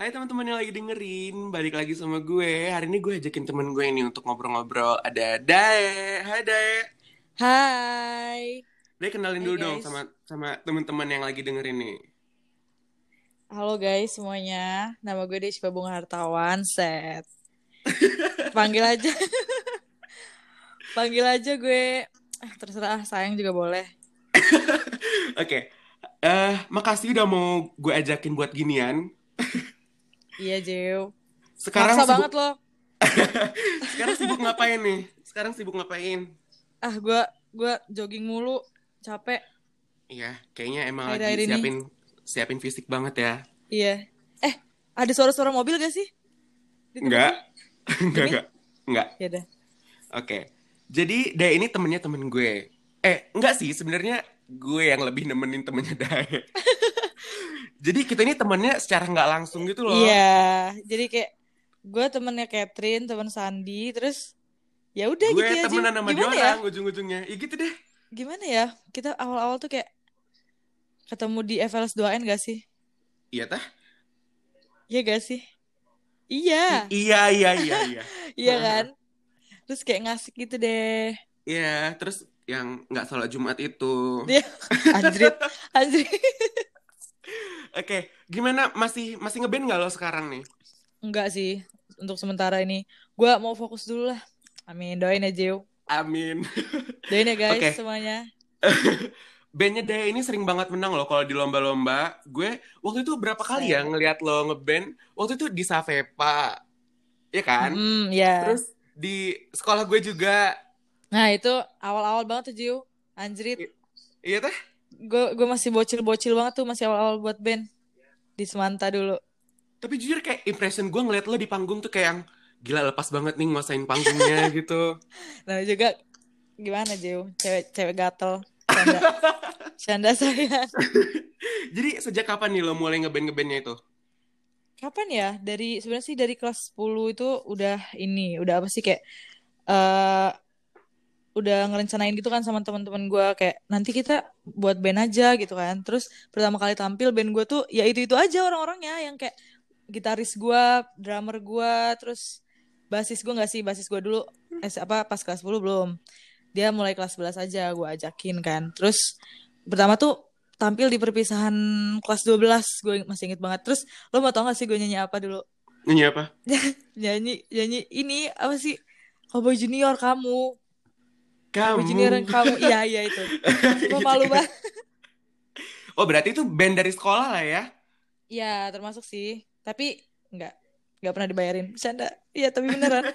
Hai teman-teman yang lagi dengerin, balik lagi sama gue. Hari ini gue ajakin temen gue ini untuk ngobrol-ngobrol. Ada Dae. Hai Dae. Hai. Dae kenalin Hai, dulu dong guys. sama sama teman-teman yang lagi dengerin nih. Halo guys semuanya. Nama gue Despa Bunga Hartawan. Set. Panggil aja. Panggil aja gue. Ah, terserah sayang juga boleh. Oke. Eh, makasih udah mau gue ajakin buat ginian. Iya Jew. Sekarang Maksa sibuk, banget loh. sekarang sibuk ngapain nih? Sekarang sibuk ngapain? Ah gue gue jogging mulu. Capek. Iya, kayaknya emang lagi ini. siapin siapin fisik banget ya. Iya. Eh ada suara-suara mobil gak sih? Enggak. Enggak, enggak. Enggak. Ya udah. Oke. Jadi Dae ini temennya temen gue. Eh, enggak sih, sebenarnya gue yang lebih nemenin temennya Dae. Jadi kita ini temennya secara nggak langsung gitu loh. Iya. Jadi kayak gue temennya Catherine, temen Sandi, terus ya udah gitu ya. Temenan sama dia Gimana ya? orang ujung-ujungnya. Ya gitu deh. gimana ya kita awal-awal tuh kayak ketemu di FLS 2N gak sih Iya tah? iya gak sih iya I- iya, iya, iya, iya. iya kan terus kayak ngasih gitu deh Iya, terus yang nggak sholat Jumat itu. dia anjrit anjrit Oke, gimana masih masih ngeband nggak lo sekarang nih? enggak sih untuk sementara ini gua mau fokus dulu lah amin doain aja yuk Amin. doain ya guys Oke. semuanya Bandnya Dae ini sering banget menang loh kalau di lomba-lomba. Gue waktu itu berapa kali ya Set. ngeliat lo ngeband? Waktu itu di Savepa, ya kan? hmm ya Terus di sekolah gue juga, nah itu awal-awal banget tuh Jiu anjrit iya teh? Gue gue masih bocil-bocil banget tuh masih awal-awal buat band di Semanta dulu Tapi jujur kayak impression gue ngeliat lo di panggung tuh kayak yang gila lepas banget nih nguasain panggungnya gitu. Nah juga gimana Jiu? Cewek cewek gatel. Canda. Canda saya. Jadi sejak kapan nih lo mulai ngeband ngebandnya itu? Kapan ya? Dari sebenarnya sih dari kelas 10 itu udah ini, udah apa sih kayak eh udah ngerencanain gitu kan sama teman-teman gue kayak nanti kita buat band aja gitu kan. Terus pertama kali tampil band gue tuh ya itu-itu aja orang-orangnya yang kayak gitaris gue, drummer gue, terus basis gue nggak sih, basis gue dulu eh, apa pas kelas 10 belum. Dia mulai kelas 11 aja gue ajakin kan. Terus pertama tuh tampil di perpisahan kelas 12 gue masih inget banget. Terus lo mau tau gak sih gue nyanyi apa dulu? Nyanyi apa? Nyanyi nyanyi ini apa sih? Cowboy Junior kamu. Kamu. Yang kamu. Iya iya itu. Gue Gitu malu kan. banget. Oh berarti itu band dari sekolah lah ya? Iya termasuk sih. Tapi nggak nggak pernah dibayarin. Bercanda. Iya tapi beneran.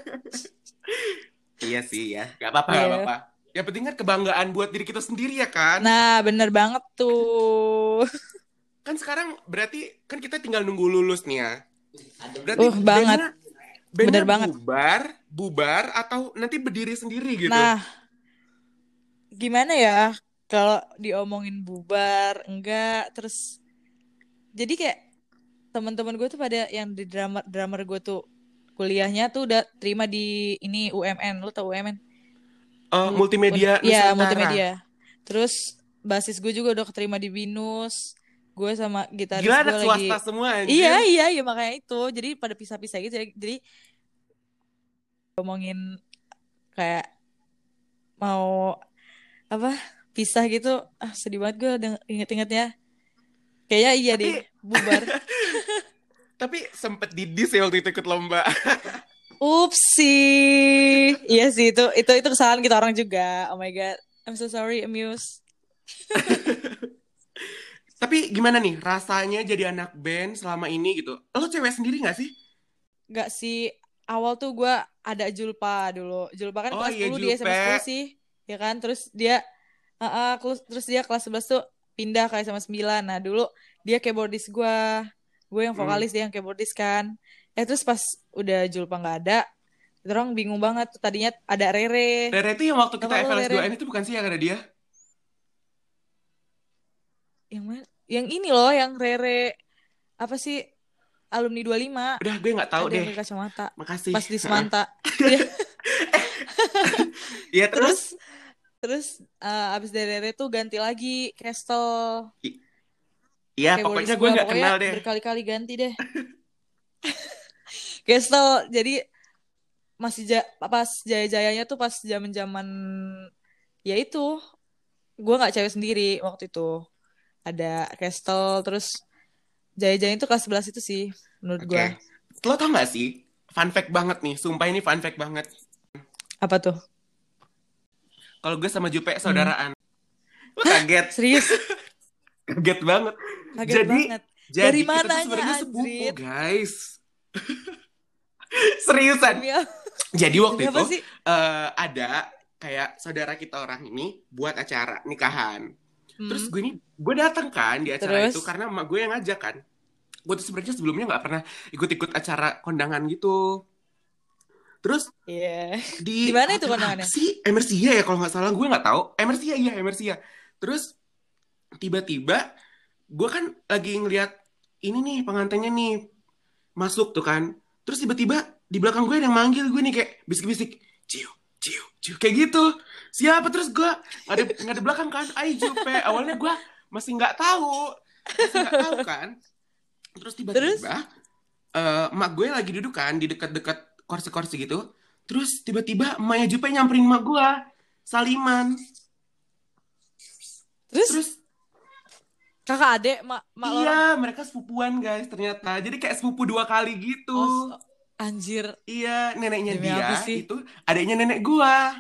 Iya sih ya. Gak apa-apa, Iya. gak apa-apa. Yang penting kan kebanggaan buat diri kita sendiri ya kan? Nah bener banget tuh. Kan sekarang berarti kan kita tinggal nunggu lulus nih ya. Berarti Uh, banget. bandnya- bandnya Bener banget. Bubar, bubar atau nanti berdiri sendiri gitu. Nah gimana ya kalau diomongin bubar enggak terus jadi kayak teman-teman gue tuh pada yang di drummer drummer gue tuh kuliahnya tuh udah terima di ini UMN lu tau UMN Oh, multimedia Iya, Nusantara. multimedia. Terus basis gue juga udah keterima di Binus. Gue sama gitaris Gila gue lagi. swasta semua anjir. Iya, iya, iya makanya itu. Jadi pada pisah-pisah gitu. Jadi, jadi ngomongin kayak mau apa pisah gitu. Ah sedih banget gue deng- inget-ingetnya. Kayaknya iya Tapi- deh bubar. Tapi sempet didis ya waktu itu ikut lomba. Upsi. Iya sih itu itu itu kesalahan kita orang juga. Oh my god. I'm so sorry, Amuse. Tapi gimana nih rasanya jadi anak band selama ini gitu? Lo cewek sendiri gak sih? Gak sih awal tuh gue ada Julpa dulu. Julpa kan Oh kelas iya, 10 di SMA Julpe. 10 sih. Ya kan? Terus dia uh, uh, terus- terus dia kelas 11 tuh pindah ke SMA 9. Nah, dulu dia keyboardis gue. Gue yang Hmm. vokalis, dia yang keyboardis kan. Eh terus pas udah Julpa nggak ada, orang bingung banget. Tadinya ada Rere. Rere itu yang waktu kita FLS Rere? 2N itu bukan sih yang ada dia? Yang mana? Yang ini loh, yang Rere apa sih? Alumni 25. Udah gue gak tahu ada deh. kacamata. Makasih. Pas di Semanta. Iya. Iya terus? Terus eh, abis dari Rere tuh ganti lagi Castle. Iya pokoknya gue gua, gak pokoknya kenal deh. Berkali-kali ganti deh. Gestel jadi masih ja, pas jaya-jayanya tuh pas zaman-zaman ya itu gue nggak cewek sendiri waktu itu ada Kestel terus jaya-jayanya tuh kelas 11 itu sih menurut Oke. gue Lo tau gak sih? Fun fact banget nih. Sumpah ini fun fact banget. Apa tuh Kalau gue sama Jupe saudaraan. Lo kaget. serius kaget banget. kaget Jadi, banget Jadi Dari kita mananya, sebenarnya sepupu, anjrit? guys. Seriusan. Apa- Jadi waktu demi itu sih eh, ada kayak saudara kita orang ini buat acara nikahan. Hmm. Terus gue ini gue datang kan di acara Terus? itu karena emak gue yang ngajak kan. Gue tuh sebenarnya sebelumnya nggak pernah ikut-ikut acara kondangan gitu. Terus Iya. di mana itu kondangannya? sih Emersia ya kalau nggak salah gue nggak tahu. Emersia iya Emersia. Terus tiba-tiba gue kan lagi ngeliat ini nih pengantinnya nih masuk tuh kan. Terus tiba-tiba di belakang gue ada yang manggil gue nih kayak bisik-bisik ciu ciu ciu kayak gitu. Siapa terus gue nggak ada nggak ada belakang kan? Ayo Jupe. Awalnya gue masih nggak tahu masih nggak tahu kan. Terus tiba-tiba eh, emak gue lagi duduk kan di dekat-dekat kursi-kursi gitu. Terus tiba-tiba emaknya Jupe nyamperin emak gue. Saliman. Terus, Terus kakak adek mak lo iya mereka sepupuan guys ternyata. Jadi kayak sepupu dua kali gitu. Oh, anjir. Iya neneknya Demi dia sih? itu adiknya nenek gua.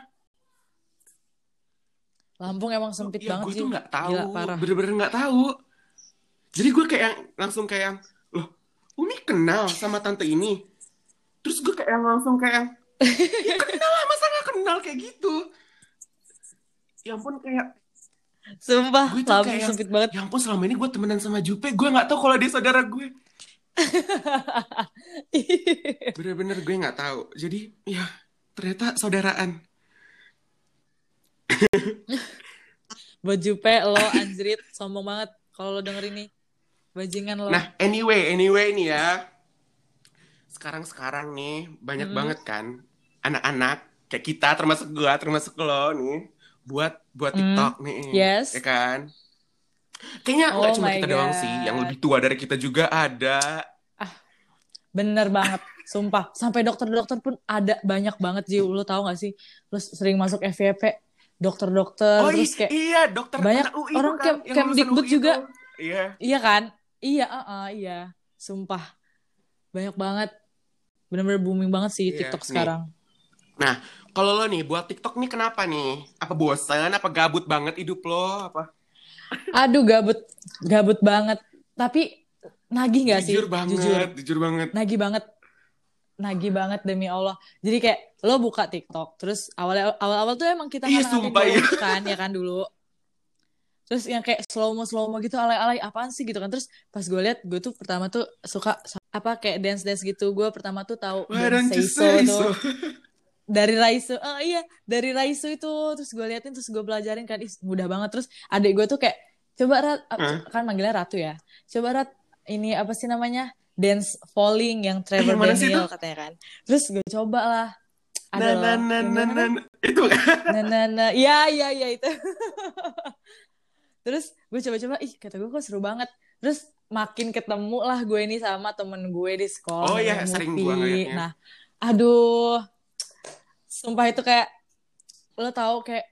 Lampung emang sempit ya, banget gue sih. tuh nggak tahu. Bener-bener nggak tahu. Jadi gue kayak langsung kayak loh, Umi kenal sama tante ini. Terus gue kayak langsung kayak ya kenal lah masa nggak kenal kayak gitu. Ya ampun kayak Sumpah, Gue tuh kayak- sempit banget. Ya ampun selama ini gue temenan sama Jupe Gue gak tahu kalau dia saudara gue Bener-bener gue gak tahu Jadi ya ternyata saudaraan Buat Jupe lo anjrit sombong banget kalau lo denger ini. Bajingan lo. Nah anyway Anyway nih ya Sekarang-sekarang nih Banyak Hmm. banget kan Anak-anak Kayak kita termasuk gue Termasuk lo nih Buat buat Hmm. TikTok nih Yes. Ya kan Kayaknya Oh nggak cuma kita doang God. sih Yang lebih tua dari kita juga ada Bener banget, sumpah. Sampai dokter-dokter pun ada banyak banget, Jiw. Lo tau gak sih? Lo sering masuk FYP, dokter-dokter, Oh terus kayak... iya dokter banyak UI orang Yang Kemdikbud lulusan UI juga. Iya Iya kan? Iya, uh iya. Sumpah. Banyak banget. Bener-bener booming banget sih Iya, TikTok nih. sekarang. Kalau lo nih buat TikTok nih kenapa nih? Apa bosan? Apa gabut banget hidup lo? Apa? Aduh, gabut. Gabut banget. Tapi nagih gak sih? jujur banget, Jujur. jujur, banget. Nagih banget. Nagih banget demi Allah. Jadi kayak lo buka TikTok, terus awal awal tuh emang kita Iya, ngatain sumpah, iya. kan, ya kan dulu. Terus yang kayak slow mo slow mo gitu alay-alay apaan sih gitu kan. Terus pas gue liat gue tuh pertama tuh suka apa kayak dance dance gitu. Gue pertama tuh tahu Seiso tuh so? dari Raisu. Oh iya, dari Raisu itu terus gue liatin terus gue pelajarin kan Ih, mudah banget. Terus adik gue tuh kayak coba Rat Hah? kan manggilnya Ratu ya. Coba Rat ini apa sih namanya? Dance falling yang Trevor yang mana sih Daniel katanya kan. Terus gue coba lah. Ada Nah, nah, nah, nah, nah, itu Nah, nah, nah. Iya, iya, iya itu. Terus gue coba-coba, ih kata gue kok seru banget. Terus makin ketemu lah gue ini sama temen gue di sekolah. Oh iya, sering gua ngeliatnya. Nah, aduh. Sumpah itu kayak, lo tau kayak,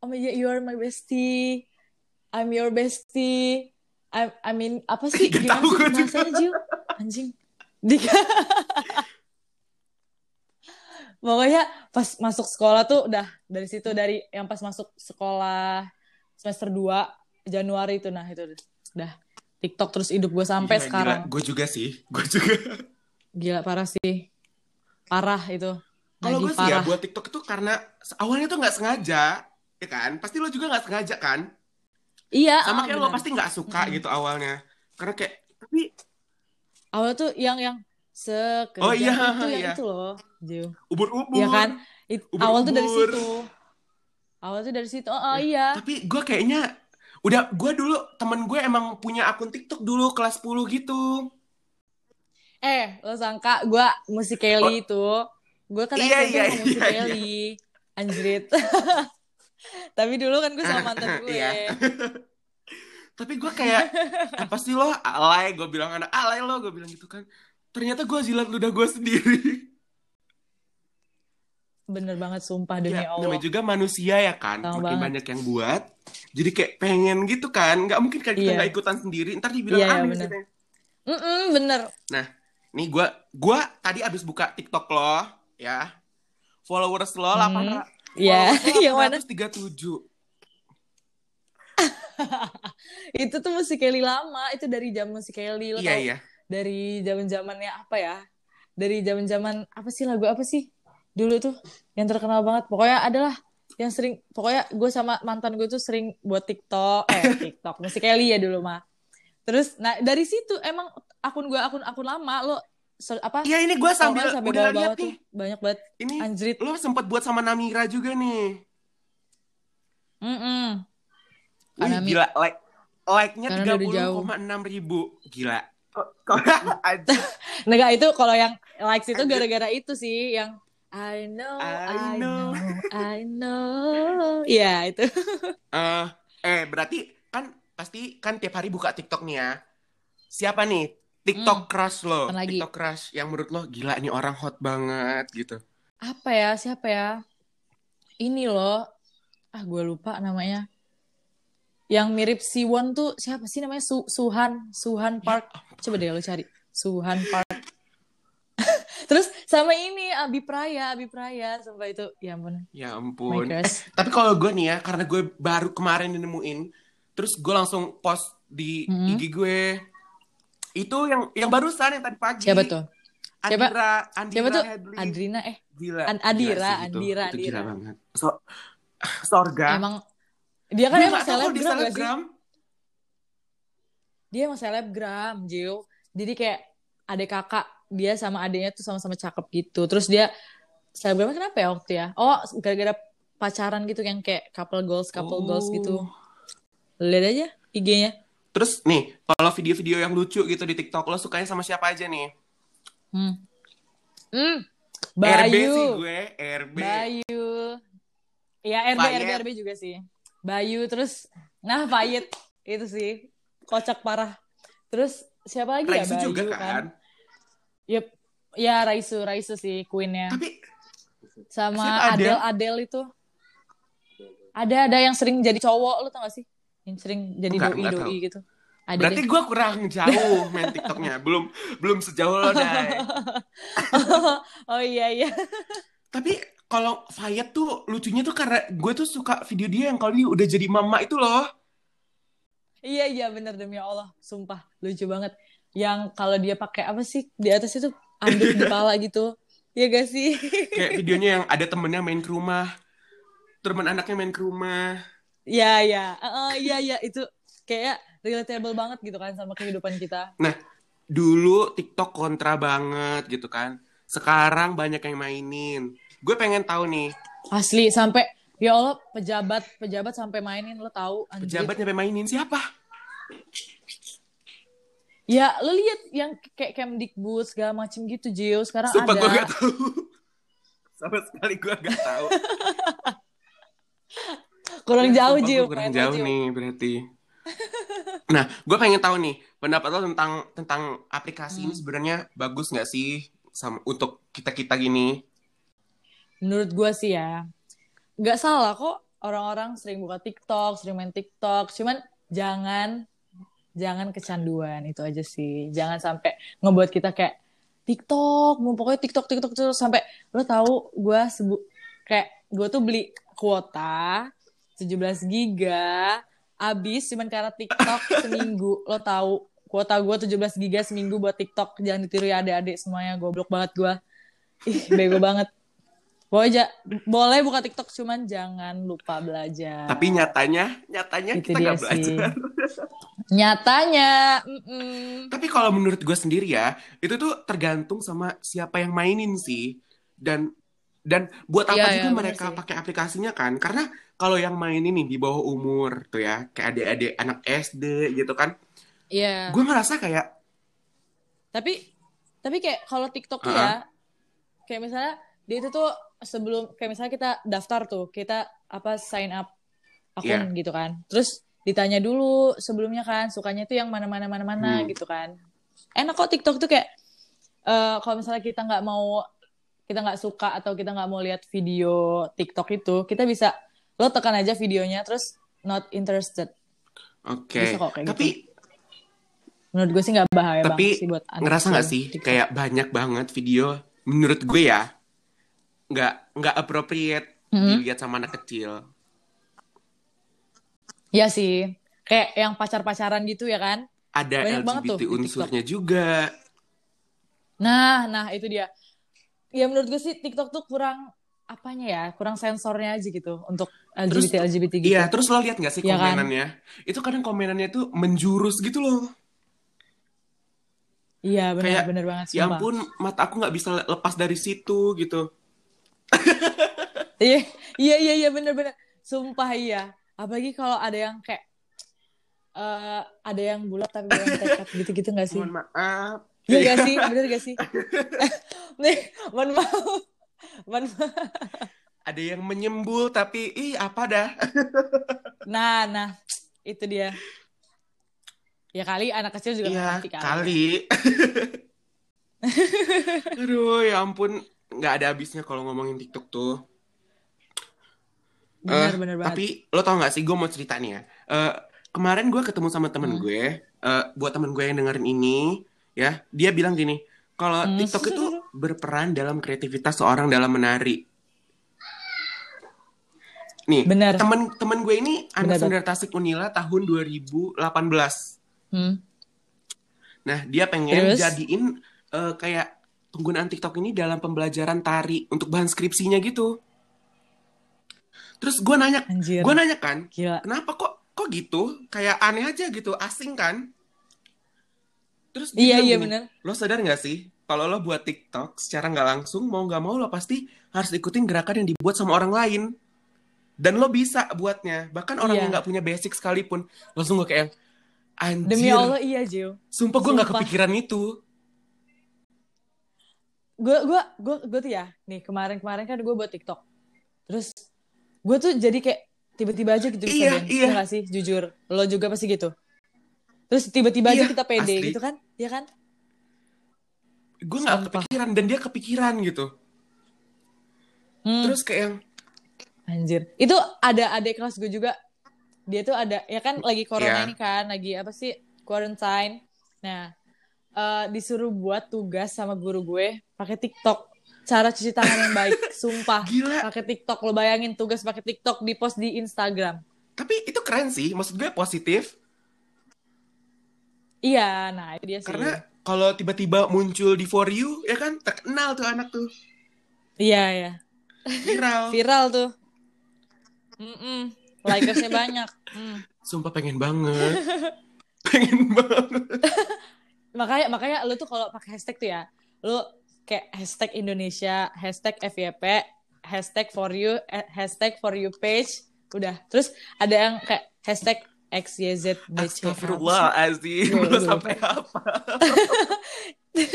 oh my God, you are my bestie. I'm your bestie. I, I mean, apa sih? Gak Gimana sih gue juga. bahasanya, Jiu? Anjing. Di... Pokoknya pas masuk sekolah tuh udah dari situ dari yang pas masuk sekolah semester 2 Januari itu nah itu udah TikTok terus hidup gue sampai sekarang. Gue juga sih, gue juga. Gila parah sih. Parah itu. Kalau gue sih ya buat TikTok itu karena awalnya tuh nggak sengaja, ya kan? Pasti lo juga nggak sengaja kan? Iya, Sama ah, kayak lo pasti nggak suka Mm-mm. gitu awalnya. Karena kayak tapi Awal tuh yang yang sekejap Oh, iya, itu yang iya. itu loh, Jiu. ubur-ubur. Iya kan? It- awal tuh dari situ. Awal tuh dari situ. Oh, oh iya. Tapi gue kayaknya udah gue dulu temen gue emang punya akun TikTok dulu kelas 10 gitu. Eh, lo sangka gue musik Kelly itu. Gue kan Oh. Iya, SMP iya, musik iya, Kelly. Anjrit. Tapi dulu kan gue sama mantan gue. Iya. tapi gue kayak apa sih lo alay gue bilang anak alay lo gue bilang gitu kan ternyata gue jilat ludah gue sendiri Bener banget sumpah demi ya Allah. namanya juga manusia ya kan Sama makin banget. banyak yang buat jadi kayak pengen gitu kan nggak mungkin kan kita Iya. nggak ikutan sendiri ntar dibilang Iya, iya, aneh bener. gitu. Mm-mm, bener. nih gue gua tadi abis buka TikTok lo ya followers lo Hmm. delapan Iya, yang mana? tiga tujuh Itu tuh musik Kelly lama, itu dari zaman musik Kelly lo iya tau? iya Dari zaman-zamannya apa ya? Dari zaman-zaman apa sih lagu apa sih? Dulu tuh yang terkenal banget. Pokoknya adalah yang sering pokoknya gue sama mantan gue tuh sering buat TikTok, eh TikTok musik Kelly ya dulu mah. Terus nah dari situ emang akun gue akun akun lama lo se- apa? iya ini gue sambil sampai udah bawah-bawah lihat tuh nih banyak banget ini anjrit. lo sempet buat sama Namira juga nih Mm-mm. Wih, Anami. gila like like-nya tiga puluh koma enam ribu gila kok. Enggak itu kalau yang likes itu gara-gara itu sih yang I know, I I, know. know, I know. Iya itu. Eh, eh berarti kan pasti kan tiap hari buka TikTok nih ya. Siapa nih TikTok crush lo? Hmm. lagi? TikTok crush yang menurut lo gila nih orang hot banget gitu. Apa ya? Siapa ya? Ini loh. Ah, gue lupa namanya. Yang mirip Siwon tuh siapa sih namanya? Su Suhan, Suhan Park. Coba deh lo cari. Suhan Park. Sama ini Abi Praya, Abi Praya sampai itu ya ampun. Ya ampun. crush. Tapi kalau gue nih ya, karena gue baru kemarin nemuin, terus gue langsung post di Mhm. IG gue. Itu yang yang barusan yang tadi pagi. Siapa tuh? Siapa? Andira, Andira Siapa tuh? Hadley. Adrina eh Gila. An- Gila Adira, sih itu. Andira, Itu gila Andira. banget. So, Sorga. emang dia kan Gue emang dia selebgram gak sih? Dia emang selebgram, Jill. Jadi kayak adik kakak dia sama adiknya tuh sama-sama cakep gitu. Terus dia selebgramnya kenapa ya waktu ya? Oh, gara-gara pacaran gitu yang kayak couple goals, couple goals gitu. Oh. Lihat aja IG-nya. Terus nih, kalau video-video yang lucu gitu di TikTok, lo sukanya sama siapa aja nih? Hmm. Hmm. RB sih Bayu. gue, RB. Bayu. Ya RB, Payet. RB, RB juga sih. Bayu terus nah Payet itu sih kocak parah. Terus siapa lagi Raisu ya Bayu juga kan. Yep. Ya Raisu, Raisu sih queennya. Tapi Sama Adele, Adele? Adele itu. Ada ada yang sering jadi cowok, lu tau gak sih? Yang sering jadi doi doi gitu. Ada berarti deh. gue kurang jauh main TikToknya. Belum belum sejauh lo, Dai. oh iya iya. Tapi kalau Fayet tuh lucunya tuh karena gue tuh suka video dia yang kalau dia udah jadi mama itu loh. Iya iya bener demi Allah, sumpah lucu banget. Yang kalau dia pakai apa sih di atas itu anduk di kepala gitu. Iya gak sih? Kayak videonya yang ada temennya main ke rumah. Temen anaknya main ke rumah. Iya iya. Heeh, iya iya itu kayak relatable banget gitu kan sama kehidupan kita. Dulu TikTok kontra banget gitu kan. Sekarang banyak yang mainin. Gue pengen tahu nih, Asli sampai ya Allah pejabat pejabat sampai mainin lo tahu anjir. pejabat nyampe mainin siapa? Ya lo lihat yang kayak Kemdikbud segala macem gitu Jio sekarang Sumpah ada. gue gak tahu. Sama sekali gue gak tahu. Kurang Ya, jauh Jio. kurang jauh nih berarti. Nah, gue pengen tahu nih pendapat lo tentang tentang aplikasi ini Hmm. sebenarnya bagus nggak sih sama untuk kita kita gini? Menurut gue sih ya, nggak salah kok orang-orang sering buka TikTok, sering main TikTok. Cuman jangan jangan kecanduan itu aja sih. Jangan sampai ngebuat kita kayak TikTok, mau pokoknya TikTok TikTok terus sampai lo tahu gue sebut kayak gue tuh beli kuota 17 giga abis cuman karena TikTok seminggu. Lo tahu kuota gue 17 giga seminggu buat TikTok jangan ditiru ya adik-adik semuanya goblok banget gue ih bego banget. Boleh boleh buka TikTok cuman jangan lupa belajar. Tapi nyatanya, nyatanya Itu kita nggak belajar. nyatanya mm-mm. Tapi kalau menurut gue sendiri ya, itu tuh tergantung sama siapa yang mainin sih. Dan dan buat apa Iya, juga iya, bener mereka sih. pakai aplikasinya kan? Karena kalau yang mainin nih di bawah umur tuh ya, kayak adik-adik anak SD gitu kan, Iya. gue ngerasa kayak tapi tapi kayak kalau TikTok tuh Uh-uh. ya kayak misalnya dia itu tuh sebelum kayak misalnya kita daftar tuh kita apa sign up akun gitu kan terus ditanya dulu sebelumnya kan sukanya tuh yang mana-mana mana-mana Hmm. gitu kan. Enak kok TikTok tuh kayak eh kalau misalnya kita nggak mau kita nggak suka atau kita nggak mau lihat video TikTok itu, kita bisa lo tekan aja videonya terus not interested. Oke. Bisa kok kayak Tapi Menurut gue sih nggak bahaya tapi banget sih buat anak ngerasa nggak sih TikTok. kayak banyak banget video menurut gue ya nggak nggak appropriate Mhm. dilihat sama anak kecil. Iya sih. Kayak yang pacar-pacaran gitu ya kan? Ada Banyak banget tuh LGBT TikTok. unsurnya juga. Nah, nah itu dia. Ya menurut gue sih TikTok tuh kurang apanya ya, kurang sensornya aja gitu untuk Terus- LGBT LGBT gitu. Iya, terus lo lihat nggak sih Iya kan? Itu kadang komenannya tuh menjurus gitu loh. Iya benar Kayak, benar banget Ya sumpah. ampun, mata aku nggak bisa lepas dari situ gitu. Iya iya iya iya benar benar. Sumpah iya. Apalagi kalau ada yang kayak eh ada yang bulat tapi yang tekad gitu-gitu gak sih? Mohon maaf. Iya gak sih? Bener gak sih? Nih, mohon maaf. Mohon maaf. Ada yang menyembul tapi ih apa dah? Nah, nah, itu dia. Ya kali anak kecil juga Iya, ngerti kali. kali. Aduh, ya ampun, nggak ada habisnya kalau ngomongin TikTok tuh. Eh, bener banget. Tapi lo tau gak sih, gue mau cerita nih ya. Eh, kemarin gue ketemu sama temen Hmm. gue, eh, buat temen gue yang dengerin ini, ya, dia bilang gini, kalau Hmm. TikTok itu berperan dalam kreativitas seorang dalam menari. Nih, Bener. temen temen gue ini anak sendiri Tasik Unila tahun 2018. Hmm. Nah, dia pengen Terus? jadiin eh, kayak penggunaan TikTok ini dalam pembelajaran tari untuk bahan skripsinya gitu. Terus gue nanya, gue nanya kan, Gila. kenapa kok kok gitu? Kayak aneh aja gitu, asing kan? Terus dia Iya, iya gini, bener. Lo sadar nggak sih, kalau lo buat TikTok secara nggak langsung mau nggak mau lo pasti harus ikutin gerakan yang dibuat sama orang lain. Dan lo bisa buatnya, bahkan orang Iya. yang nggak punya basic sekalipun. Langsung gue kayak, anjir, Demi Allah iya, Jill. sumpah gue nggak kepikiran itu. Gue gue gue gue tuh ya, nih kemarin-kemarin kan gue buat TikTok. Terus gue tuh jadi kayak tiba-tiba aja gitu bisa Iya, dance. iya. Iya nggak sih? Jujur. Lo juga pasti gitu. Terus tiba-tiba aja Iya, kita pede asli. gitu kan? Iya kan? gue nggak kepikiran dan dia kepikiran gitu Hmm. terus kayak yang Anjir. Itu ada adik kelas gue juga. Dia tuh ada, ya kan lagi corona Iya. ini kan, lagi apa sih, quarantine. Nah, eh, disuruh buat tugas sama guru gue pakai TikTok. Cara cuci tangan yang baik, sumpah. gila Pakai TikTok, lo bayangin tugas pakai TikTok di post di Instagram. tapi itu keren sih maksud gue positif Iya, nah itu dia sih. karena kalau tiba-tiba muncul di for you ya kan terkenal tuh anak tuh Iya, iya. viral Viral tuh. Mm-mm. Likersnya banyak. Hmm. sumpah pengen banget pengen banget makanya makanya lu tuh kalau pakai hashtag tuh ya lu kayak hashtag Indonesia hashtag FYP hashtag for you eh, hashtag for you page udah. Terus ada yang kayak hashtag XYZ BC Astagfirullahaladzim Gue- lo gue sampai apa?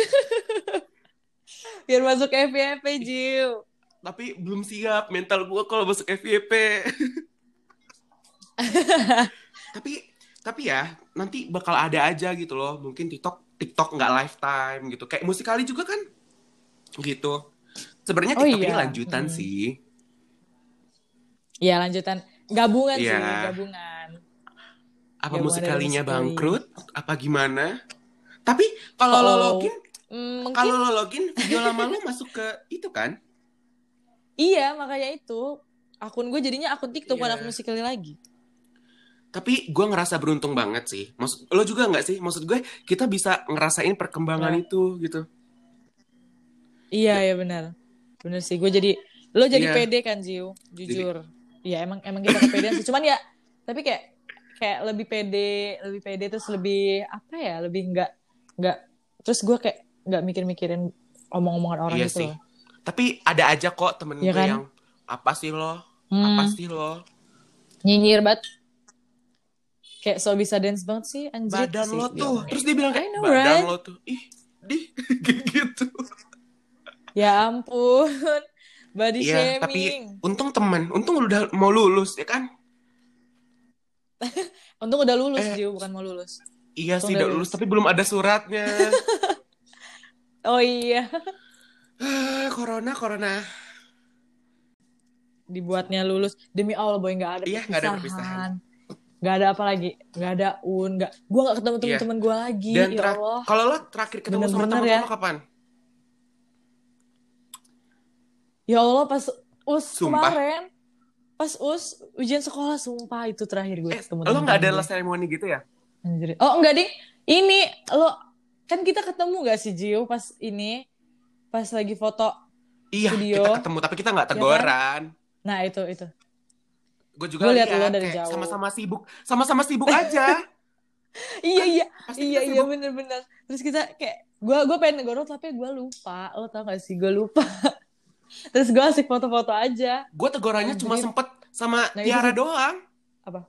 Biar masuk FYP Jill. Tapi belum siap mental gue kalau masuk FYP tapi tapi ya nanti bakal ada aja gitu loh. Mungkin TikTok TikTok nggak lifetime gitu. Kayak musikali juga kan gitu sebenarnya Oh TikTok ini iya. lanjutan Hmm. sih ya lanjutan gabungan sih Iya. gabungan apa Gabungan musikalinya musikali. bangkrut apa gimana tapi kalau lo Oh. login Hmm, mungkin kalau lo login video lama lo masuk ke itu kan iya makanya itu akun gue jadinya akun TikTok bukan Iya. akun musikali lagi tapi gue ngerasa beruntung banget sih maksud lo juga nggak sih maksud gue kita bisa ngerasain perkembangan Iya. itu gitu Iya ya benar. Benar sih. Gue jadi lo jadi Iya. pede kan Jiu, jujur. Iya emang emang kita kepedean sih. Cuman ya tapi kayak kayak lebih pede, lebih pede terus lebih apa ya? Lebih enggak enggak terus gue kayak nggak mikir-mikirin omong-omongan orang iya gitu sih loh. tapi ada aja kok temen Iya gue kan? yang apa sih lo Hmm, apa sih lo nyinyir banget. Kayak so bisa dance banget sih anjir badan sih, lo tuh ngomong. terus dia bilang kayak know, badan right? lo tuh ih di gitu Ya ampun. Body Iya, tapi shaming. untung teman untung udah mau lulus ya kan Untung udah lulus, Eh. Jiu, bukan mau lulus. Iya Untung sih udah udah lulus tapi belum ada suratnya. Oh iya. Corona corona. Dibuatnya lulus. Demi Allah, boy, nggak ada Iya, nggak ada perpisahan. Nggak ada apa lagi. Nggak ada un. Nggak... Gue nggak ketemu Iya. temen-temen gue lagi. Dan ya Allah. kalau lo terakhir ketemu sama Bener-bener teman ya. lo kapan? Ya Allah, pas us Sumpah. kemarin. Pas us ujian sekolah, sumpah itu terakhir gue Eh, ketemu lo nggak ada last ceremony gitu ya? Anjir. Oh enggak ding. Ini lo kan kita ketemu gak sih Jiu pas ini pas lagi foto. Iya, Studio. kita ketemu tapi kita nggak Ya kan? teguran. Nah itu itu. Gue juga lihat lo dari jauh. sama-sama sibuk, sama-sama sibuk aja. iya iya Pasti iya iya sibuk. bener-bener. Terus kita kayak gue gue pengen negorot tapi gue lupa. Lo tau gak sih gue lupa. Terus gue asik foto-foto aja. Gue tegurannya cuma Anjir. sempet sama Nah, Tiara doang. Apa?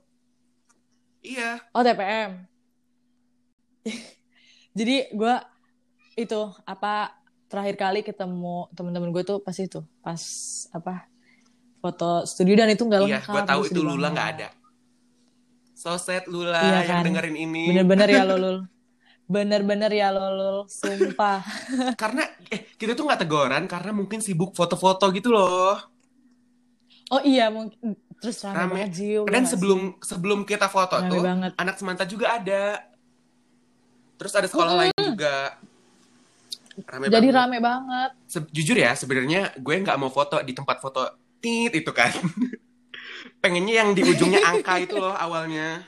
Iya. Oh TPM. Jadi gue itu apa terakhir kali ketemu temen-temen gue tuh pas itu pas apa foto studio dan itu nggak Iya, lengkap. gue tahu itu Lula nggak ada. So sad Lula Iya yang kan? dengerin ini. Bener-bener ya lo Lul. Bener-bener ya lo Lul. Sumpah. Karena eh kita tuh nggak teguran karena mungkin sibuk foto-foto gitu loh. Oh iya mungkin terus rame, Rame. banget Jiu. Dan sebelum sebelum kita foto sih? rame tuh banget. anak semanta juga ada. Terus ada sekolah lain juga. Rame Jadi banget. rame banget. Se- jujur ya sebenarnya gue nggak mau foto di tempat foto tit itu kan. Pengennya yang di ujungnya angka itu loh awalnya.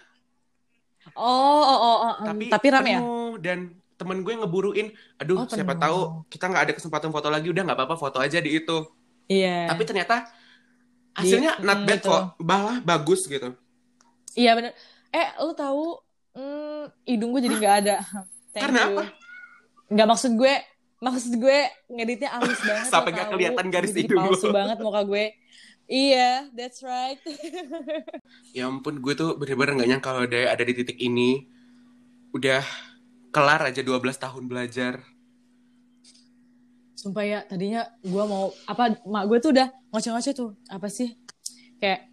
Oh oh oh, oh. Tapi, tapi rame ya. dan temen gue ngeburuin. Aduh Oh, siapa tahu kita nggak ada kesempatan foto lagi udah nggak apa-apa foto aja di itu. Iya. Tapi ternyata hasilnya Di- not mm, bad betul. kok, malah bagus gitu. Iya bener. Eh lo tahu mm, hidung gue jadi nggak ada. Thank Karena you. apa? Nggak maksud gue, maksud gue ngeditnya halus banget. Sampai nggak kelihatan garis hidung palsu banget muka gue. Iya, that's right. Ya ampun, gue tuh bener-bener gak nyangka kalau ada ada di titik ini. Udah kelar aja 12 tahun belajar. Sumpah ya, tadinya gue mau apa? Mak gue tuh udah ngoceh-ngoceh tuh. Apa sih? Kayak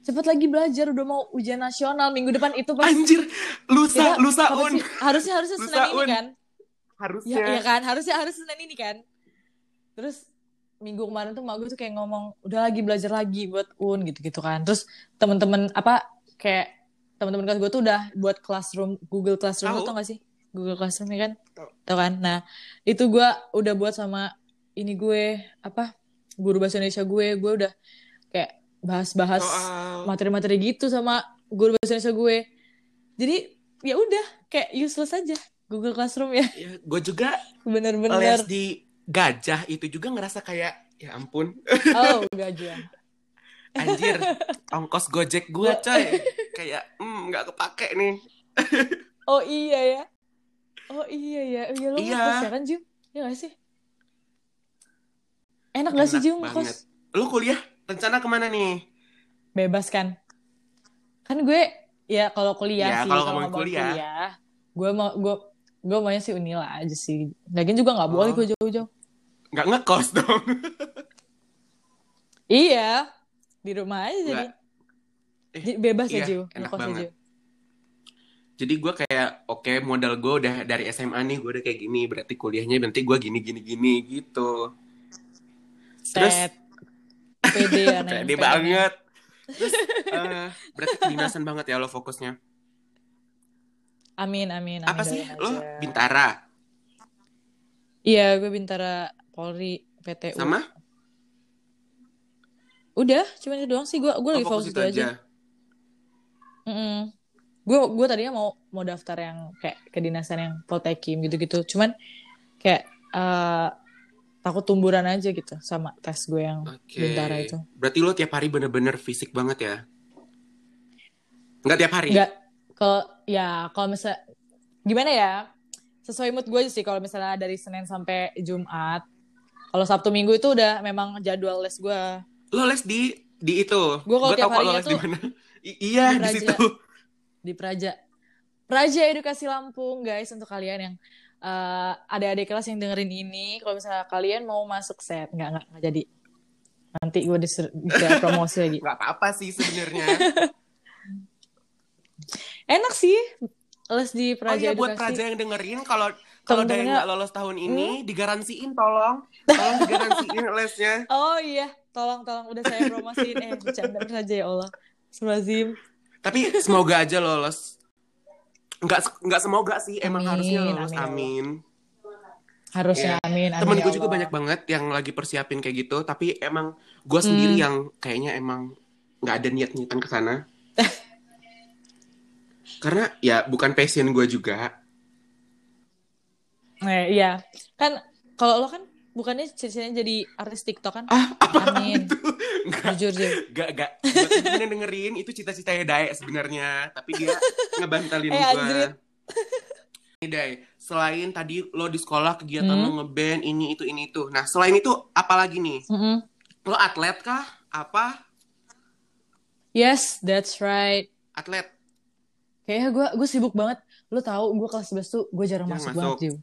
cepet lagi belajar udah mau ujian nasional minggu depan itu pas Anjir, lusa, Kita- lusa un. sih? harusnya harusnya Lusa, Senin ini Un. kan Harusnya. Ya, iya kan, harusnya harus Senin ini kan. Terus minggu kemarin tuh mak gue tuh kayak ngomong udah lagi belajar lagi buat un gitu-gitu kan. Terus temen-temen apa kayak temen-temen kelas gue tuh udah buat classroom Google Classroom tau gak sih? Google Classroom ya kan? Tahu. Tau kan? Nah itu gue udah buat sama ini gue apa guru bahasa Indonesia gue gue udah kayak bahas-bahas materi-materi gitu sama guru bahasa Indonesia gue. Jadi ya udah kayak useless aja Google Classroom ya ya, gue juga bener-bener. les di gajah itu juga ngerasa kayak ya ampun Oh, gajah. anjir ongkos gojek gue coy kayak hmm nggak kepake nih Oh iya ya. Oh iya ya. Iya lo Iya. ngekos ya kan, Jum? Iya gak sih? Enak gak sih, Enak Jum, ngekos? lu kuliah rencana ke mana nih Bebas kan? Kan gue, ya kalau kuliah Ya, sih. kalau ngomongin ngomong kuliah. gue mau, gue, gue maunya sih Unila aja sih. Lagian juga gak boleh Oh. gue jauh-jauh. Nggak ngekos dong Iya. Di rumah aja jadi. Eh, bebas iya, aja, Ngekos banget. aja. jadi gue kayak oke modal gue udah dari SMA nih gue udah kayak gini berarti kuliahnya nanti gue gini gini gini gitu Terus- Set. Pede ya, pede banget terus eh, berarti kedinasan banget ya lo fokusnya. Amin, amin, amin. apa sih doain lo aja. bintara Iya, gue Bintara Polri PTU. sama Udah, cuma itu doang sih. Gue gue oh, lagi fokus fokus itu aja. aja Mm-mm. Gue gue tadinya mau mau daftar yang kayak kedinasan yang poltekim gitu-gitu. Cuman kayak eh, takut tumburan aja gitu sama tes gue yang oke Bintara itu. berarti lo tiap hari bener-bener fisik banget ya nggak tiap hari Enggak kalau ya kalau misal gimana ya? Sesuai mood gue aja sih kalau misalnya dari Senin sampai Jumat. Kalau Sabtu Minggu itu udah memang jadwal les gue. lo les di di itu Gua kalau tiap tahu kok lo harinya les di tuh mana I- iya di di Praja. situ di Praja. Praja Edukasi Lampung, guys, untuk kalian yang eh, adik-adik kelas yang dengerin ini, kalau misalnya kalian mau masuk set, nggak nggak nggak jadi. Nanti gue disuruh promosi lagi. nggak apa-apa sih sebenarnya enak sih les di Oh Praja iya buat Edukasi. Praja yang dengerin kalau kalau dari Temen-temennya- nggak lolos tahun ini digaransiin tolong tolong digaransiin lesnya. Oh iya, tolong tolong udah saya promosiin eh bercanda saja ya Allah. Semazim. Tapi semoga aja lolos. Nggak nggak semoga sih emang Amin, harusnya lolos amin, amin. Harusnya amin. amin Temen ya gue juga Allah. banyak banget yang lagi persiapin kayak gitu tapi emang gue sendiri Hmm. yang kayaknya emang nggak ada niat niatan ke sana. Karena ya bukan passion gue juga. Eh, iya. Kan kalau lo kan bukannya cita-citanya jadi artis TikTok kan? Ah, apa Amin. itu? Enggak, Jujur, jujur. Gak, gak. Yang dengerin, itu cita-citanya Dae sebenarnya. Tapi dia ngebantalin Eh, gua. anjrit. Ini Dae, selain tadi lo di sekolah kegiatan Hmm. lo ngeband, ini, itu, ini, itu. Nah, selain itu, apa lagi nih? Mm-mm. Lo atlet kah? Apa? Yes, that's right. Atlet? Kayaknya gue gue sibuk banget. Lo tahu gue kelas 11 tuh gue jarang Jarang masuk, masuk. banget, Jiw.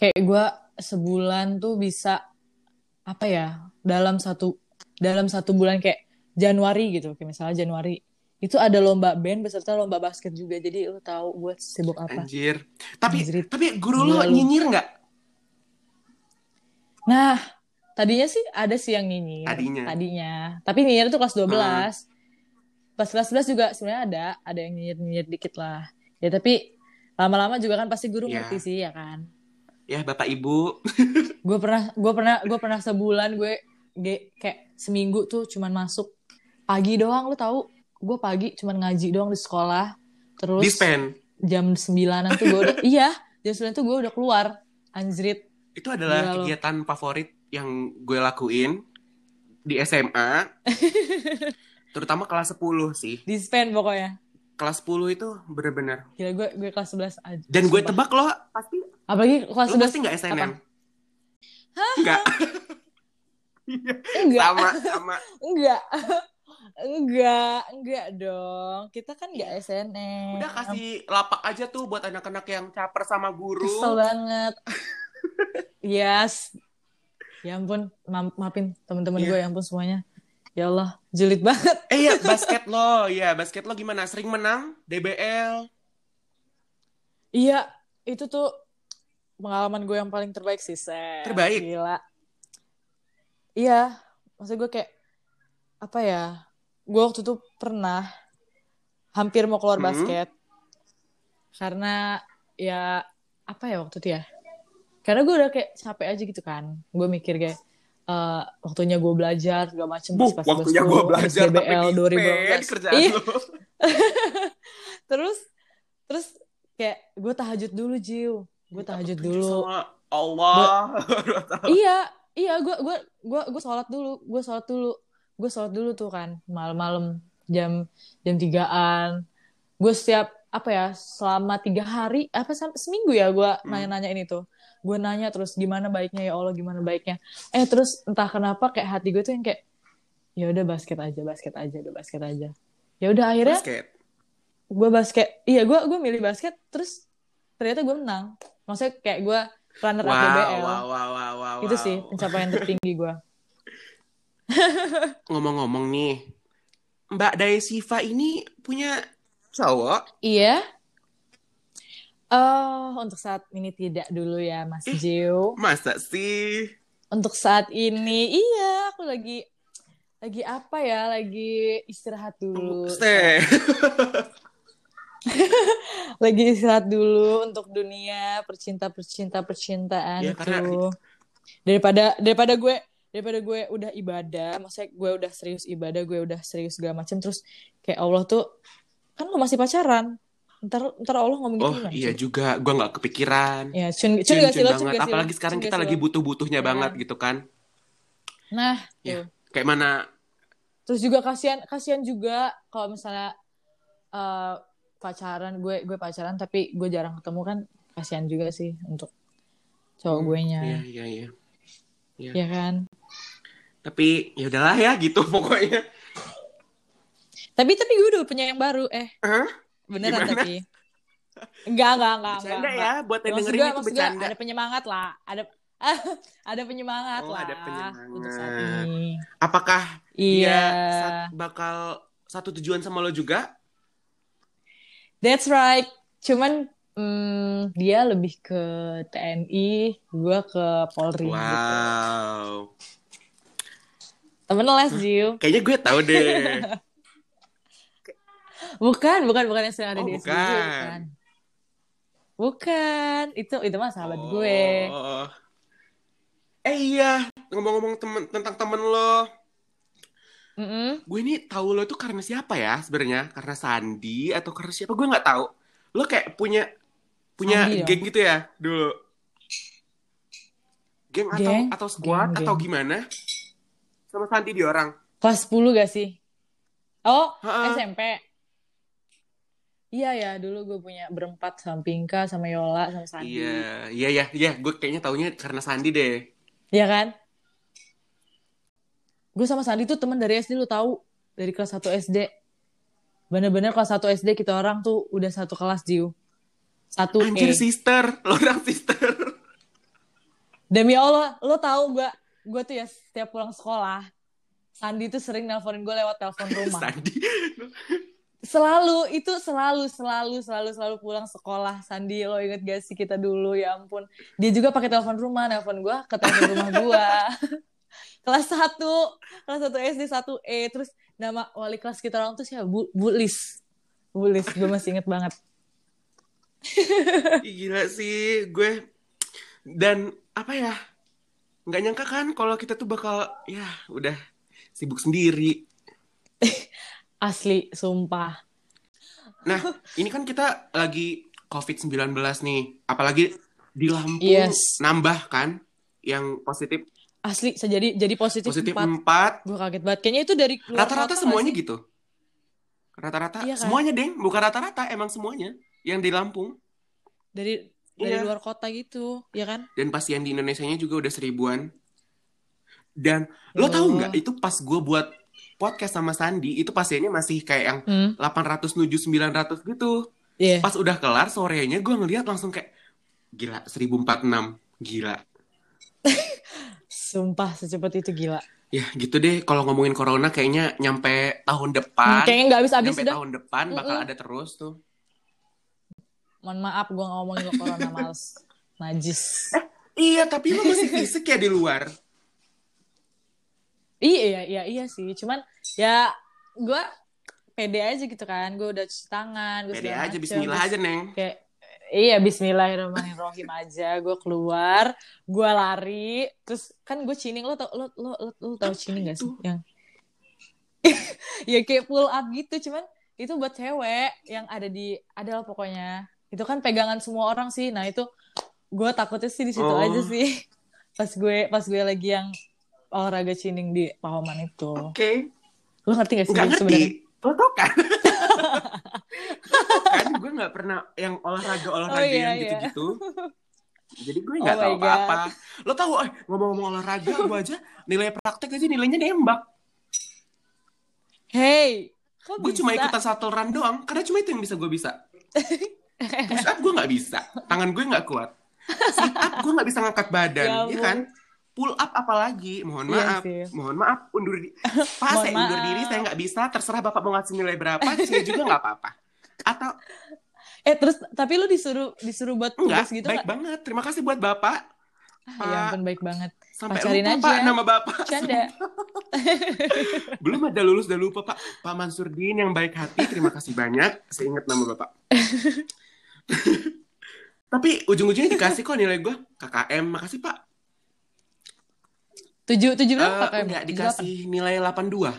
Kayak gue sebulan tuh bisa apa ya? Dalam satu dalam satu bulan kayak Januari gitu, kayak misalnya Januari itu ada lomba band beserta lomba basket juga. Jadi lo tahu gue sibuk apa? Anjir. Tapi, Anjrit. tapi guru lo lu. nyinyir nggak? Nah, tadinya sih ada sih yang nyinyir. Tadinya. Tadinya. Tapi nyinyir itu kelas 12. Pas kelas 11 juga sebenarnya ada, ada yang nyinyir-nyinyir dikit lah. Ya tapi lama-lama juga kan pasti guru Ya. ngerti sih ya kan. Ya, Bapak Ibu. Gue pernah gue pernah gue pernah sebulan gue ge- kayak seminggu tuh cuman masuk pagi doang lu tahu. Gue pagi cuman ngaji doang di sekolah. Terus Dispen. jam 9-an tuh gue udah iya, jam 9 tuh gue udah keluar. Anjrit. Itu adalah Gila lo. kegiatan favorit yang gue lakuin di SMA. Terutama kelas 10 sih. Dispen pokoknya. Kelas 10 itu bener-bener. Gila gue gue kelas 11 aja. Dan gue tebak lo pasti Apalagi kelas lo 11 pasti nggak SNM. Enggak. Enggak, sama sama. enggak. enggak, enggak dong. Kita kan enggak SNM. Udah kasih lapak aja tuh buat anak-anak yang caper sama guru. Kesel banget. yes. Ya ampun, ma- maafin teman-teman Iya. gue ya ampun semuanya. Ya Allah, julid banget. Eh iya, basket lo. Iya, basket lo gimana? Sering menang? DBL? Iya, itu tuh pengalaman gue yang paling terbaik sih, Seth. Terbaik? Gila. Iya, maksud gue kayak apa ya? Gue waktu itu pernah hampir mau keluar Hmm. basket karena ya apa ya waktu itu ya? Karena gue udah kayak capek aja gitu kan. Gue mikir kayak eh, waktunya gue belajar segala macem Buh, pas- pas waktunya gue belajar di 2012. kerjaan Iya, terus terus kayak gue tahajud dulu Jiw gue tahajud dulu. sama Allah. iya iya gue gue gue gue sholat dulu gue sholat dulu gue sholat dulu tuh kan malam-malam jam jam tigaan. Gue setiap apa ya selama tiga hari apa seminggu ya gue Hmm. nanya-nanya ini tuh gue nanya terus gimana baiknya ya Allah gimana baiknya? Eh terus entah kenapa kayak hati gue tuh yang kayak ya udah basket aja basket aja udah basket aja. Ya udah akhirnya Basket. gue basket iya gue gue milih basket terus ternyata gue menang maksudnya kayak gue runner up Wow, DBL wow, wow, wow, wow. itu wow. sih pencapaian tertinggi gue Ngomong-ngomong nih, Mbak Daya Siva ini punya cowok? iya Oh, untuk saat ini tidak dulu ya, Mas Ih. Jiu. Masa sih? Untuk saat ini, iya, aku lagi lagi apa ya? Lagi istirahat dulu. Stay. Lagi istirahat dulu untuk dunia percinta percinta percintaan Ya, karena- itu. Daripada daripada gue daripada gue udah ibadah, maksudnya gue udah serius ibadah, gue udah serius segala macam, terus kayak Allah tuh kan lo masih pacaran. Ntar ntar Allah ngomong gitu Oh gimana? iya juga, gue nggak kepikiran. Ya, cun, cun, Cun, gak cun cun banget. Apalagi sekarang Cun kita lagi lo? butuh-butuhnya Ya. banget gitu kan. Nah, Ya. tuh. Kayak mana? Terus juga kasihan kasihan juga kalau misalnya eh, pacaran gue gue pacaran tapi gue jarang ketemu kan kasihan juga sih untuk cowok gue nya Iya, iya, iya. ya kan Tapi ya udahlah ya gitu pokoknya. tapi tapi gue udah punya yang baru eh Hah? beneran Gimana? tapi enggak enggak enggak enggak, Bercanda enggak. ya, buat yang dengerin gue itu bercanda. ada penyemangat lah ada ada penyemangat Oh, lah ada penyemangat. untuk saat ini Apakah iya dia bakal satu tujuan sama lo juga? That's right. Cuman hmm, dia lebih ke TNI, gue ke Polri. Gitu. Wow. Temen les, Jiu. Kayaknya gue tahu deh. Bukan, bukan, bukan yang sering ada Oh, di bukan. bukan. Bukan, itu itu mah sahabat gue. Oh. Eh iya, ngomong-ngomong temen, tentang temen lo, Mm-mm. gue ini tahu lo itu karena siapa ya sebenarnya? Karena Sandi atau karena siapa? Gue nggak tahu. Lo kayak punya punya Sandi dong. geng gitu ya dulu. Geng atau Geng? atau squad Geng, atau geng. gimana? Sama Sandi di orang. Kelas 10 gak sih? Oh, Ha-ha. SMP. Iya ya, dulu gue punya berempat sama Pinka, sama Yola, sama Sandi. Iya, iya, iya, iya. Gue kayaknya taunya karena Sandi deh. Iya kan? Gue sama Sandi tuh teman dari SD lu tahu, dari kelas 1 SD. Bener-bener kelas 1 SD kita orang tuh udah satu kelas Jiu. Satu Anjir E. sister, lo orang sister. Demi Allah, lo tahu gak? Gue tuh ya setiap pulang sekolah, Sandi tuh sering nelponin gue lewat telepon rumah. Sandi. Selalu, itu selalu, selalu, selalu, selalu pulang sekolah. Sandi, lo inget gak sih kita dulu? Ya ampun. Dia juga pakai telepon rumah, nelpon gue ke telepon rumah gue. kelas 1, kelas 1 SD 1 E. Terus nama wali kelas kita orang tuh siapa? Bu, Bu Lis. Bu Lis, gue masih inget banget. Ih, Gila sih, gue dan apa ya? Nggak nyangka kan kalau kita tuh bakal ya udah sibuk sendiri. Asli, sumpah. Nah, ini kan kita lagi COVID-19 nih. Apalagi di Lampung Yes. nambah kan yang positif Asli, jadi jadi positif, positif 4. 4. Gue kaget banget. Kayaknya itu dari Rata-rata semuanya sih? gitu. Rata-rata Iya kan? semuanya, Deng. Bukan rata-rata, emang semuanya yang di Lampung. Dari dari Iya. luar kota gitu, ya kan? Dan pasien di Indonesia-nya juga udah seribuan. Dan lo Oh. tahu nggak itu pas gue buat podcast sama Sandi itu pasiennya masih kayak yang Hmm, 800 menuju 900 gitu. iya. Pas udah kelar sorenya gue ngeliat langsung kayak gila 1046 gila. Sumpah secepat itu gila. Ya gitu deh kalau ngomongin corona kayaknya nyampe tahun Hmm, depan. kayaknya nggak habis-habis nyampe udah. tahun depan bakal Mm-mm. ada terus tuh. Mohon maaf gue ngomongin lo corona males. Najis. Iya tapi lo masih fisik ya di luar. Iya, iya, iya, iya sih. Cuman ya gue pede aja gitu kan. Gue udah cuci tangan. Gua Pede aja macem. Bismillah aja neng. Kayak, iya Bismillahirrahmanirrahim aja. Gue keluar, gue lari. Terus kan gue cining. Lo tau, lo, lo, lo, lo tau cining gak sih? Yang ya kayak pull up gitu. Cuman itu buat cewek yang ada di, adalah pokoknya. Itu kan pegangan semua orang sih. Nah itu gue takutnya sih di situ Oh. aja sih. Pas gue, pas gue lagi yang olahraga cining di Pahoman itu. Oke. Lo ngerti gak sih ngerti. sebenarnya? Lo tau kan? Gue nggak pernah yang olahraga-olahraga Oh, iya, yang iya. gitu-gitu. Jadi gue nggak Oh tahu apa-apa. Lo tahu, eh, ngomong-ngomong olahraga, gue aja nilai praktek aja nilainya nembak. Hey, Gue cuma ikutan shuttle run doang, karena cuma itu yang bisa gue bisa. Push up gue nggak bisa, tangan gue nggak kuat. Sit up gue nggak bisa ngangkat badan, Ya ya, kan? Pull up apalagi, mohon Iya maaf, sih. mohon maaf, undur diri. Mohon saya undur maaf. diri, saya nggak bisa. Terserah bapak mau ngasih nilai berapa, saya juga nggak apa-apa. Atau Eh terus tapi lu disuruh disuruh buat enggak, tugas gitu baik nggak? banget. Terima kasih buat bapak. Ah, ya ampun baik banget. Sampai Pacarin lupa aja. pak nama bapak. Canda. Belum ada lulus udah lupa pak. Pak Mansur Din yang baik hati. Terima kasih banyak. Saya ingat nama bapak. Tapi ujung-ujungnya dikasih kok nilai gue KKM. Makasih pak. Tujuh tujuh Eh, berapa KM? enggak Tujuh dikasih nilai 82. delapan?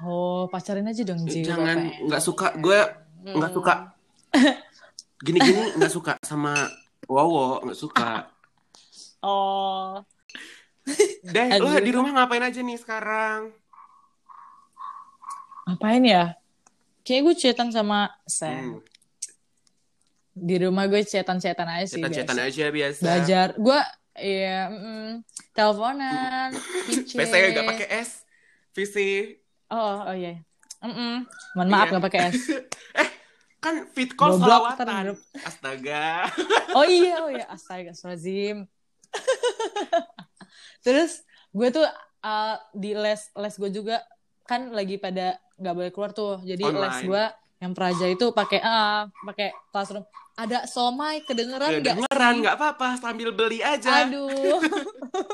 Oh pacarin aja dong Ji. Jangan nggak suka gue nggak Hmm. suka gini-gini nggak suka sama Wowo nggak suka. Oh. Deh, lo Aduh. di rumah ngapain aja nih sekarang? Ngapain ya? Kayak gue chatan sama Sam. Hmm, Di rumah gue chatan-chatan aja sih. cetan-cetan aja biasa. Belajar. Gue Iya, mm, teleponan, PC. PC nggak pakai S. Visi. Oh, oh iya. Mm-mm. Mohon maaf Iya. nggak pakai S. eh, kan fit call Goblok. Astaga. Oh iya, oh iya, astagfirullahaladzim. Terus gue tuh uh, di les les gue juga kan lagi pada nggak boleh keluar tuh. Jadi Online. les gue Yang Praja itu pakai ah pakai classroom. Ada somai kedengeran Ya, nggak? dengeran sih? nggak apa-apa sambil beli aja. Aduh.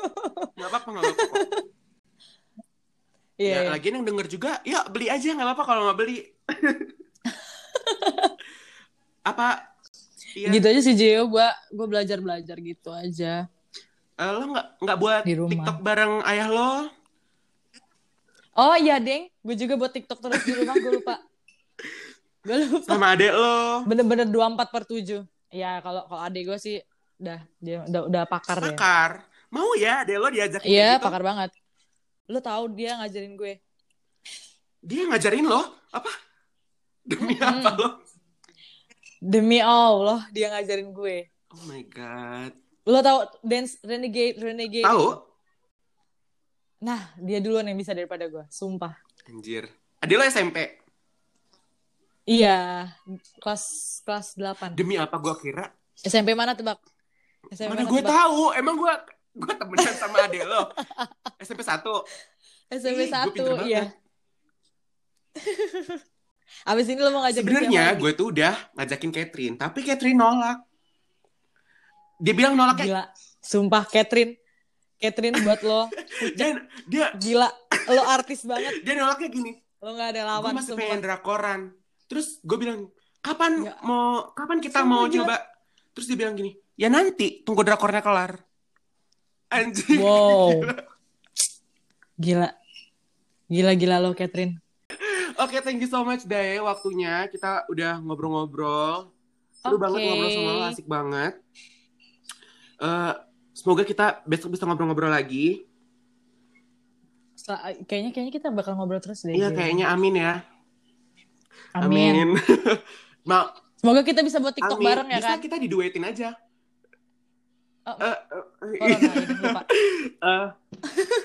Nggak apa-apa nggak apa-apa. Iya. Ya, iya. lagian yang denger juga, ya beli aja nggak apa-apa kalau nggak beli. Apa? Iya. Gitu aja sih Gio, gua gua belajar-belajar gitu aja. Eh, lo nggak nggak buat Di rumah. TikTok bareng ayah lo? Oh iya, Deng. Gue juga buat TikTok terus di rumah, gue lupa. Gue lupa. sama adek lo? Bener-bener 24 per 7. Ya, kalau kalau adik gue sih udah dia udah udah pakar. Pakar. Mau ya adek lo diajak Iya, gitu? pakar banget. Lu tahu dia ngajarin gue. Dia ngajarin lo? Apa? Demi apa lo? Demi Allah, dia ngajarin gue. Oh my god. Lo tahu dance renegade renegade? Tahu? Nah, dia duluan yang bisa daripada gue, sumpah. Anjir. Adek lo SMP? Iya, kelas kelas 8. Demi apa gua kira? SMP mana tebak? SMP Mana gue tebak? tahu? Emang gue gue temenan sama adek lo. SMP 1. SMP Ih, pinter 1, iya. Abis ini lo mau ngajakin Sebenarnya gue tuh udah ngajakin Catherine, tapi Catherine nolak. Dia bilang nolaknya Gila, sumpah Catherine. Catherine buat lo dia dia gila, lo artis banget. dia nolaknya gini. Lo gak ada Gue lawan masih sumpah. pengen drakoran. Terus gue bilang, "Kapan Ya. mau kapan kita Sumpah, mau gila. coba?" Terus dia bilang gini, "Ya nanti, tunggu drakornya kelar." Anjing. Wow. Gila. Gila-gila lo Catherine. Oke, thank you so much Dae waktunya. Kita udah ngobrol-ngobrol. Seru Oke. banget ngobrol sama lo, asik banget. Eh, semoga kita besok bisa ngobrol-ngobrol lagi. Setelah- kayaknya kayaknya kita bakal ngobrol terus deh. Iya, kayaknya amin ya. Amin. Mau Semoga kita bisa buat TikTok amin. bareng ya Bisa kan. kita diduetin aja. Oh, Eh, eh, Corona lupa. eh,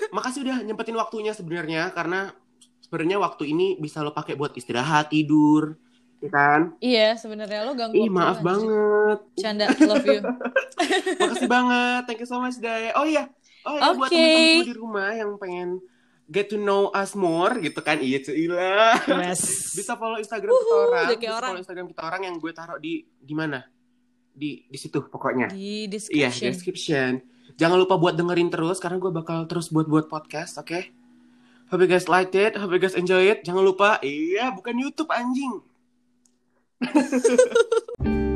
makasih udah nyempetin waktunya sebenarnya karena sebenarnya waktu ini bisa lo pakai buat istirahat, tidur, ya kan? Iya, sebenarnya lo ganggu. Ih, maaf banget. Canda, love you. Makasih banget. Thank you so much, Day. Oh iya. Oh iya, buat Oke. teman-teman di rumah yang pengen get to know us more gitu kan. Iya, Cila. Yes. Bisa follow Instagram kita Wuhu, orang. Bisa orang. follow Instagram kita orang yang gue taruh di di mana? Di di situ pokoknya. Di Iya, description. description. Jangan lupa buat dengerin terus karena gue bakal terus buat-buat podcast, oke? Hope you guys liked it, hope you guys enjoy it. Jangan lupa, iya bukan YouTube anjing.